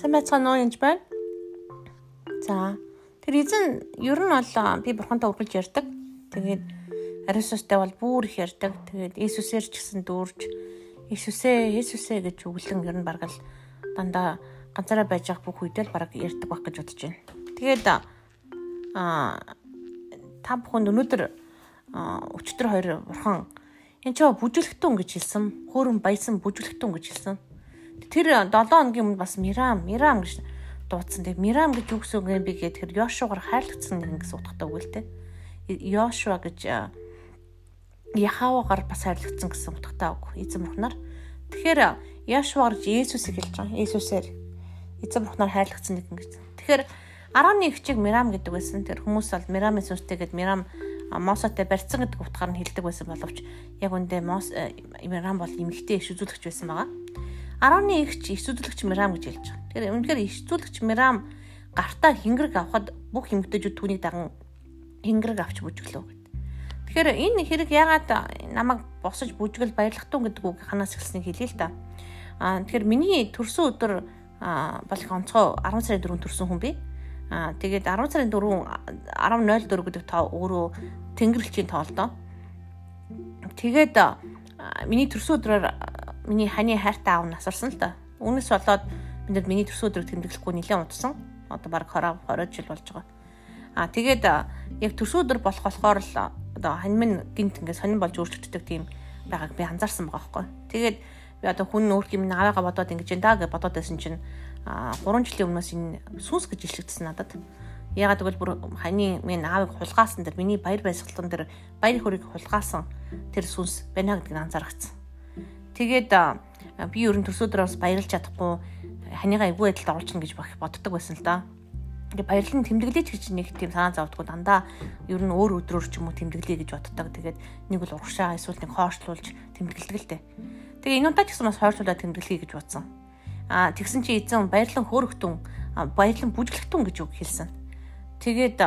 Сайн байцгаана уу янз байна. За тэр эзэн ер нь бол би бурхантай үргэлж ярьдаг. Тэгээд Ариустай бол бүр их ярьдаг. Тэгээд Иесусээр ч гэсэн дүүрж Иесусээ Иесусээ гэж үглэн ер нь бараг л дандаа ганцаараа байж байгаа бүх үедээ л бараг ярьдаг байх гэж бодож байна. Тэгээд аа та бүхэнд өнөөдөр өчтөр хоёр бурхан энэ ч бүжиглэхтэн гэж хэлсэн. Хөөрөн баясан бүжиглэхтэн гэж хэлсэн Тэр 7 хоногийн өмнө бас Мирам, Мирам гэж дуудсан. Тэгээ Мирам гэж юу гэсэн юм бэ гэхээр Йошугаар хайрлагдсан гэсэн утгатай үг л дээ. Йошуа гэж Яхавагаар бас хайрлагдсан гэсэн утгатай үг. Эзэн бурхнаар. Тэгэхээр Яшуар Есүсийг хэлж байгаа. Есүсээр эзэн бурхнаар хайрлагдсан нэг ингэж. Тэгэхээр 11 хчиг Мирам гэдэг байсан. Тэр хүмүүс бол Мирамын сүнстэйгээд Мирам Мосотой барьцсан гэдэг утгаар нь хэлдэг байсан боловч яг үндэ Мос Мирам бол эмэгтэй иш үзүүлэгч байсан байгаа. 10-ны ихч исүдлэгч Мирам гэж хэлж байгаа. Тэгэхээр үнэхээр исүдлэгч Мирам гартаа хингэрэг авахад бүх эмгтээчүүд түүнийг даган хингэрэг авч бүжиглөө гэд. Тэгэхээр энэ хэрэг яагаад намайг босож бүжгэл баярлах тун гэдэг үг ханаас эхэлснийг хэлье л да. Аа тэгэхээр миний төрсөн өдөр бол их онцгой 10 сарын 4 төрсөн хүн би. Аа тэгээд 10 сарын 4 10.04 гэдэг тоо өөрөө тэнгэрлэгчийн тоолдоо. Тэгээд миний төрсөн өдрөөр миний ханы хайртай аав насарсан л да. Үүнээс болоод бидэд миний төрсөн өдрөг тэмдэглэхгүй нэлээд удсан. Одоо баг 20 20 жил болж байгаа. Аа тэгээд яг төрсөн өдөр болох болохоор л одоо хань минь гинт ингээд сонирн болж өөрчлөгддөг тийм байгааг би анзаарсан байгаа байхгүй. Тэгээд би одоо хүн өөрх юм наваагаа бодоод ингэж энэ даа гэж бодоод байсан чинь а 3 жилийн өмнөөс энэ сүнс гэж илчлэгдсэн надад. Ягаад гэвэл бүр ханы минь аавыг хулгаасан дээр миний баяр баясгалан дээр баяр хөрийг хулгаасан тэр сүнс байна гэдгийг анзаарчихсан. Тэгээд би ер нь төсөөдрөө бас баярлж чадахгүй ханыгаа эвгүй байдалд оруулчихна гэж боддог байсан л да. Тэгээ баярлан тэмдэглэж гэж нэг тийм санаа зовдгоо дандаа ер нь өөр өдрөөр ч юм уу тэмдэглэе гэж боддог. Тэгээд нэг бол урагшаа эсвэл нэг хоошлуулж тэмдэглэдэг л дээ. Тэгээ энэ удаа ч гэсэн бас хойшлуулаад тэмдэглэе гэж бодсон. Аа тэгсэн чи эзэн баярлан хөөрөхтөн баярлан бүжиглэхтэн гэж үг хэлсэн. Тэгээд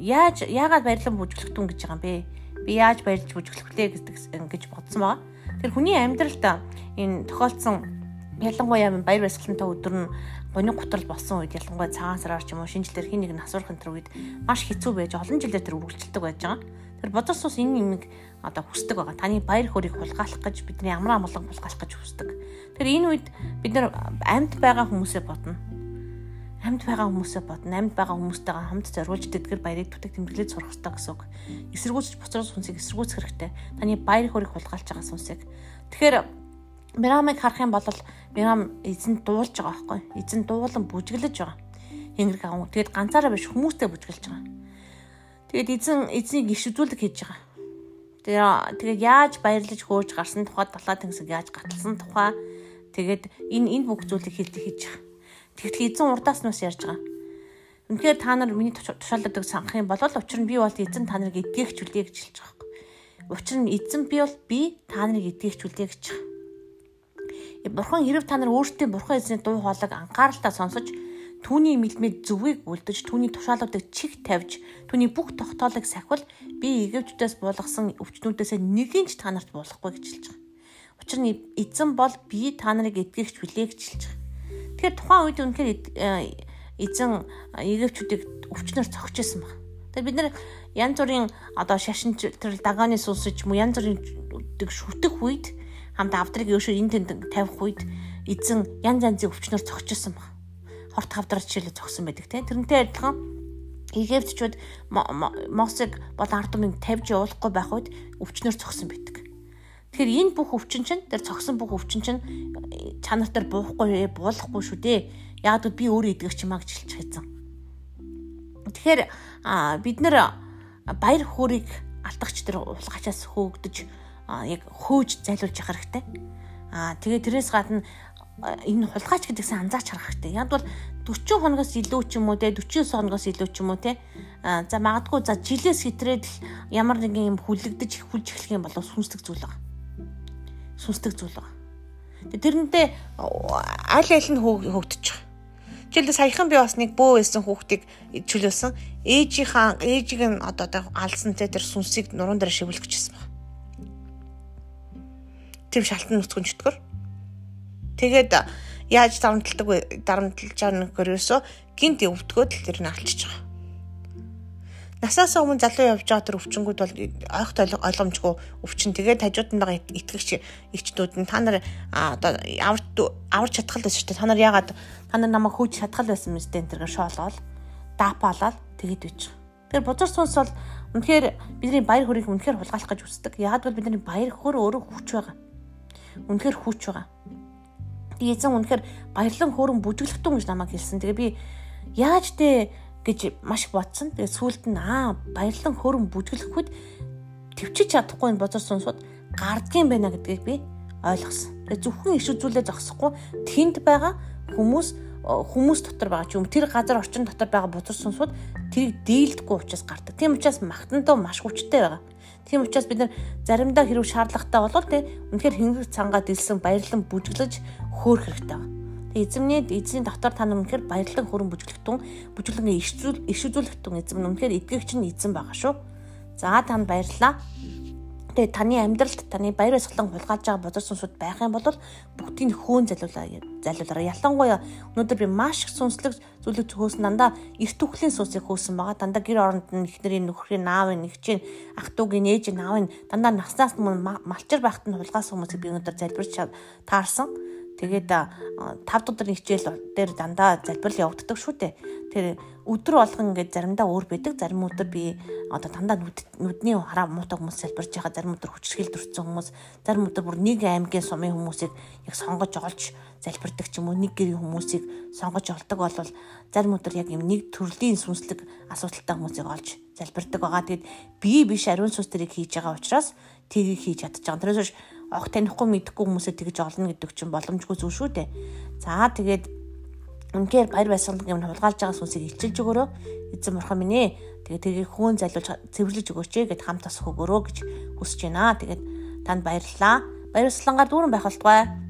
яаж яагаад баярлан бүжиглэхтэн гэж байгаа юм бэ? Би яаж баярлж бүжиглэх вэ гэдэг гэж бодсон байгаа. Тэр хүний амьдралд энэ тохиолдсон ялангуяа баяр баясгалантай өдөр нь гониг гутрал болсон үед ялангуяа цагаан сараар ч юм уу шинжлэлээр хин нэг нь асуурах энэ үед маш хэцүү байж олон жилээр тэр үргэлжилдэг байж байгаа. Тэр бодос ус энэ юмыг одоо хүсдэг байгаа. Таны баяр хөөргийг хулгайлах гэж бидний амар амгалан хулгайлах гэж хүсдэг. Тэр энэ үед бид нар амьд байгаа хүмүүсээ бодно амьд байгаа хүмүүсээ бодно. Амьд байгаа хүмүүстэйгээ хамт зориулж тэдгэр баярыг түтэг тэмдэглэж сурах хэрэгтэй гэсэн үг. Эсэргүүцэж буцрал сүнсийг эсэргүүцэх хэрэгтэй. Таны баяр хөрийг хулгайлж байгаа сүнсийг. Тэгэхээр Мирамыг харах юм бол Мирам эзэн дуулж байгаа байхгүй. Эзэн дуулан бүжиглэж байгаа. Хингэрэг аав. Тэгэд ганцаараа биш хүмүүстэй бүжиглэж байгаа. Тэгэд эзэн эзнийг иш үзүүлэг хийж байгаа. Тэгээ яаж баярлаж хөөж гарсан тухай далаа тэнгисийг яаж гаталсан тухай тэгээд энэ энэ бүх зүйлийг хийж хийж байгаа. Тэгтэл эзэн урдаас нь бас ярьж байгаа. Үнэхээр та нар миний тушаалдаг санах юм бол учир нь би бол эзэн та нарыг эдгээгч үлээ гэж хэлж байгаа юм. Учир нь эзэн би бол би та нарыг эдгээгч үлээ гэж байгаа. Бурхан хэрв та нар өөртөө бурхан эзний дуу хоолойг анхааралтай сонсож түүний мэлмэд зөвийг үлдэж түүний тушаалуудыг чих тавьж түүний бүх тогтоолыг сахивал би Египтүүдээс буулгасан өвчнүүдээс нэгийг ч та нарт буулгахгүй гэж хэлж байгаа. Учир нь эзэн бол би та нарыг эдгээгч хүлээ гэж хэлж байгаа. Тэгэхээр тухайн үед үнэхээр э, эзэн егөвчүүдийг өвчнөр цогч исэн баг. Тэгэхээр бид нэр янз бүрийн одоо шашинч тэр дагааны сүнсэж муу янз бүрийн шүтэх үед хамт авдрыг өшөө энэ тэнд тавих үед эзэн янз янзын өвчнөр цогч исэн баг. Хорт хавдраар жишээлээ цогсон байдаг тийм. Тэрнтэй адилхан Египтчүүд Мосыг бол ард түмнийг тавьж явуулахгүй байх үед өвчнөр цогсон байдаг. Тэгэхээр энэ бүх өвчин чинь тэр цогсон бүх өвчин чинь чанар дээр буухгүй буулахгүй шүү дээ. Яг л би өөрөө идэгч юм а гэж хэлж хайцсан. Тэгэхээр бид нэр баяр хөөргийг алдагч тэр улгачаас хөөгдөж яг хөөж зайлуулж явах хэрэгтэй. Аа тэгээ тэрээс гадна энэ хулгайч гэдэгсэн анзаарч харах хэрэгтэй. Яг бол 40 хоногоос илүү ч юм уу те 49 хоногоос илүү ч юм уу те за магадгүй за жилээс хэтрээд ямар нэгэн юм хүлэгдэж хүлж эхлэх юм бол сүнслэг зүйл байна сүнслэг зүйл байна. Тэрнтэй аль аль нь байгаа. Жишээлбэл саяхан би бас нэг бөө байсан хүүхдийг чөлөөсөн. Ээжийнхаа ээжийг нь одоо алсан те тэр сүнсийг нуруунд дээр шивүүлэх гэжсэн баг. Тэр шалтан нүцгэн чөтгөр. Тэгээд яаж дарамтлагдаг вэ? Дарамтлж байгаа нөхөрөөсөө гинт өвдгөөд л тэр нь алчиж байгаа. Насаасаа өмнө залуу явж байгаа тэр өвчнгүүд бол ойхт ойлгомжгүй өвчин. Тэгээд хажууд нь байгаа итгэгч эгчнүүд нь та нар одоо аварч аварч чадхал байсан шүү дээ. Та нар яагаад та нар намайг хөөж чадхал байсан мэт энэ тэргээр шоолгоол даапаалал тэгээд байгаа. Тэгэхээр бузар сүнс бол үнэхээр бидний баяр хөрийг үнэхээр хулгайлах гэж үздэг. Яагаад бол бидний баяр хөр өөрөө хүч байгаа. Үнэхээр хүч байгаа. Би эзэн үнэхээр баярлан хөөрөн бүжиглэхтэн гэж намайг хэлсэн. Тэгээ би яаж тэ гэж маш бодсон. Тэгээд сүулт нь аа баярлан хөрөн бүжиглэхэд төвчиж чадахгүй энэ бозор сонсууд гардгийн байна гэдгийг би ойлгосон. Тэгээд зөвхөн иш үзүүлээ зогсохгүй тэнд байгаа хүмүүс хүмүүс дотор байгаа ч юм тэр газар орчин дотор байгаа бузар сонсууд тэрийг дийлдэхгүй учраас гардаг. Тийм учраас магтантаа маш хүчтэй байгаа. Тийм учраас бид нар заримдаа хэрэг шаардлагатай болвол те үнэхээр хэнгэг цангаа дэлсэн баярлан бүжиглэж хөөх хэрэгтэй байна. Эзэмний эзний дотор та нар үнэхээр баярлан хөрөн бүжиглэхтун бүжиглэнгээ иш зүйл иш үзүүлэхтун эзэм үнэхээр эдгэгч нь эзэн байгаа шүү. За танд баярлалаа. Тэгээ таны амьдралд таны баяр баясгалан хулгайлж байгаа бузар сүнсүүд байх юм бол бүгдийг хөөн залуулаа залуулаарай. Ялангуяа өнөөдөр би маш их сүнслэг зүйлийг хөөсөн дандаа эрт үхлийн сүнсийг хөөсөн байгаа. Дандаа гэр оронд нь ихнэрийн нөхрийн наавын нэгчийн ах トゥ угийн ээж наавын дандаа наснаас өмнө малчир байхад нь хулгайсан хүмүүсийг би өнөөдөр залбирч таарсан. Тэгээд 5 дугаар хичээл дээр дандаа залбирал явагддаг шүү дээ. Тэр өдөр болгон ингээд заримдаа өөр байдаг. Зарим өдөр би одоо дандаа нүдний хараа муутай хүмүүс залбирж байгаа. Зарим өдөр хүчрхийл дүрцэн хүмүүс, зарим өдөр бүр нэг аймгийн сумын хүмүүсийг яг сонгож олж залбирдаг ч юм уу. Нэг гэрийн хүмүүсийг сонгож олдог бол зарим өдөр яг юм нэг төрлийн сүнслэг асуудалтай хүмүүсийг олж залбирдаг байгаа. Тэгээд би биш ариун сүнс тэрийг хийж байгаа учраас тгийг хийж чадчих. Тэрээс огт танихгүй мэдхгүй хүмүүсээ тэгж олно гэдэг чинь боломжгүй зүйл шүү дээ. За тэгээд үнээр баяр баясгалан юм хулгайлж байгаа сүнсийг илчилж өгөөрөө эзэн бурхан минь ээ. Тэгээд тэрийг хөөн залуулж цэвэрлэж өгөөч гэд хамт тасах өгөөрөө гэж хүсэж байна. Тэгээд танд баярлалаа. Баяр баясгалангаар дүүрэн байх болтугай.